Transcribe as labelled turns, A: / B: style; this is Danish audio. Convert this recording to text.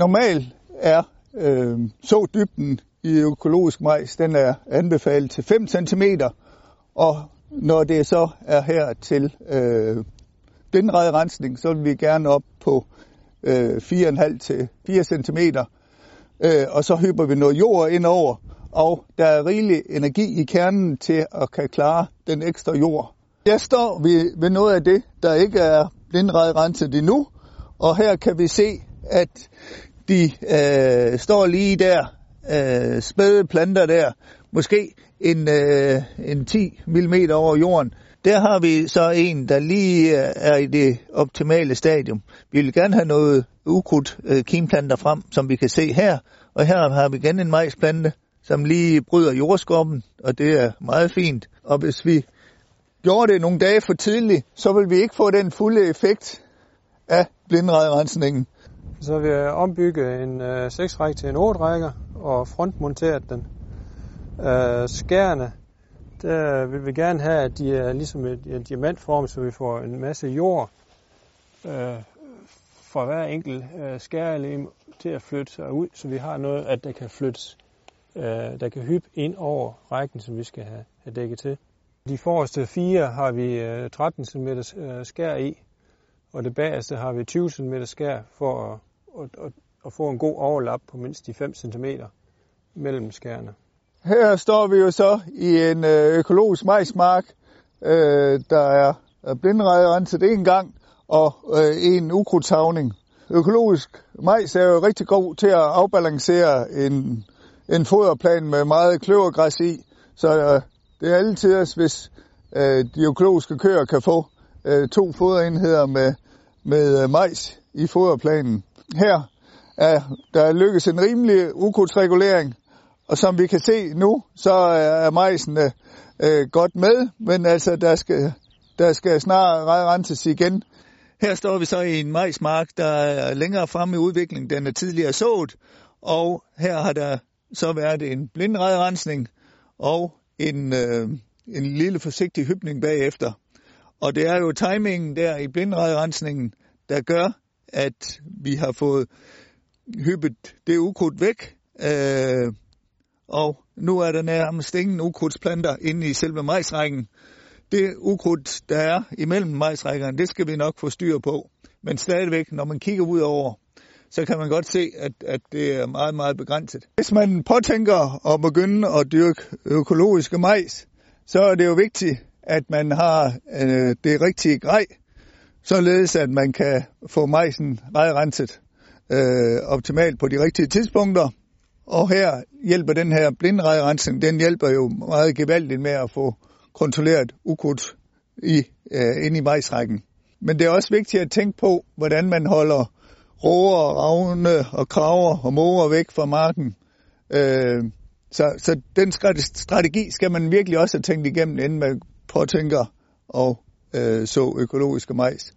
A: Normalt er øh, så dybden i økologisk majs, den er anbefalet til 5 cm, og når det så er her til øh, rensning, så vil vi gerne op på øh, 4,5 til 4 cm, øh, og så hypper vi noget jord ind over, og der er rigelig energi i kernen til at kan klare den ekstra jord. Jeg står ved, ved noget af det, der ikke er renset endnu, og her kan vi se, at de øh, står lige der, øh, spæde planter der, måske en, øh, en 10 mm over jorden. Der har vi så en, der lige øh, er i det optimale stadium. Vi vil gerne have noget ukrudt øh, kimplanter frem, som vi kan se her. Og her har vi igen en majsplante, som lige bryder jordskorpen, og det er meget fint. Og hvis vi gjorde det nogle dage for tidligt, så vil vi ikke få den fulde effekt af blindredrensningen.
B: Så vi ombygget en øh, 6 række til en 8 rækker og frontmonteret den. Øh, skærene, der vil vi gerne have, at de er ligesom et, en diamantform, så vi får en masse jord øh, fra hver enkelt øh, skærelem til at flytte sig ud, så vi har noget, at der kan flyttes, øh, der kan hyppe ind over rækken, som vi skal have, have dækket til. De forreste fire har vi øh, 13 cm øh, skær i, og det bagerste har vi 20 cm skær for at, at, at, at få en god overlap på mindst de 5 cm mellem skærene.
A: Her står vi jo så i en øh, økologisk majsmark, øh, der er blindredrenset en gang, og øh, en ukrudthavning. Økologisk majs er jo rigtig god til at afbalancere en, en foderplan med meget kløvergræs i, så øh, det er altid, hvis øh, de økologiske køer kan få to foderenheder med, med majs i foderplanen. Her er der lykkes en rimelig ukrudtsregulering, og som vi kan se nu, så er majsen øh, øh, godt med, men altså der skal, der skal snart renses igen. Her står vi så i en majsmark, der er længere fremme i udviklingen. Den er tidligere sået, og her har der så været en blindredrensning og en, øh, en lille forsigtig hybning bagefter. Og det er jo timingen der i blindredrensningen, der gør, at vi har fået hyppet det ukrudt væk, øh, og nu er der nærmest ingen ukrudtsplanter inde i selve majsrækken. Det ukrudt, der er imellem majsrækkerne, det skal vi nok få styr på. Men stadigvæk, når man kigger ud over, så kan man godt se, at, at det er meget, meget begrænset. Hvis man påtænker at begynde at dyrke økologiske majs, så er det jo vigtigt, at man har øh, det rigtige grej, således at man kan få majsen renset øh, optimalt på de rigtige tidspunkter. Og her hjælper den her blindrejrensning, den hjælper jo meget gevaldigt med at få kontrolleret ukrudt i, øh, ind i majsrækken. Men det er også vigtigt at tænke på, hvordan man holder råger, ravne og kraver og måger væk fra marken. Øh, så, så den strategi skal man virkelig også have tænkt igennem, inden man påtænker og øh, så økologiske majs.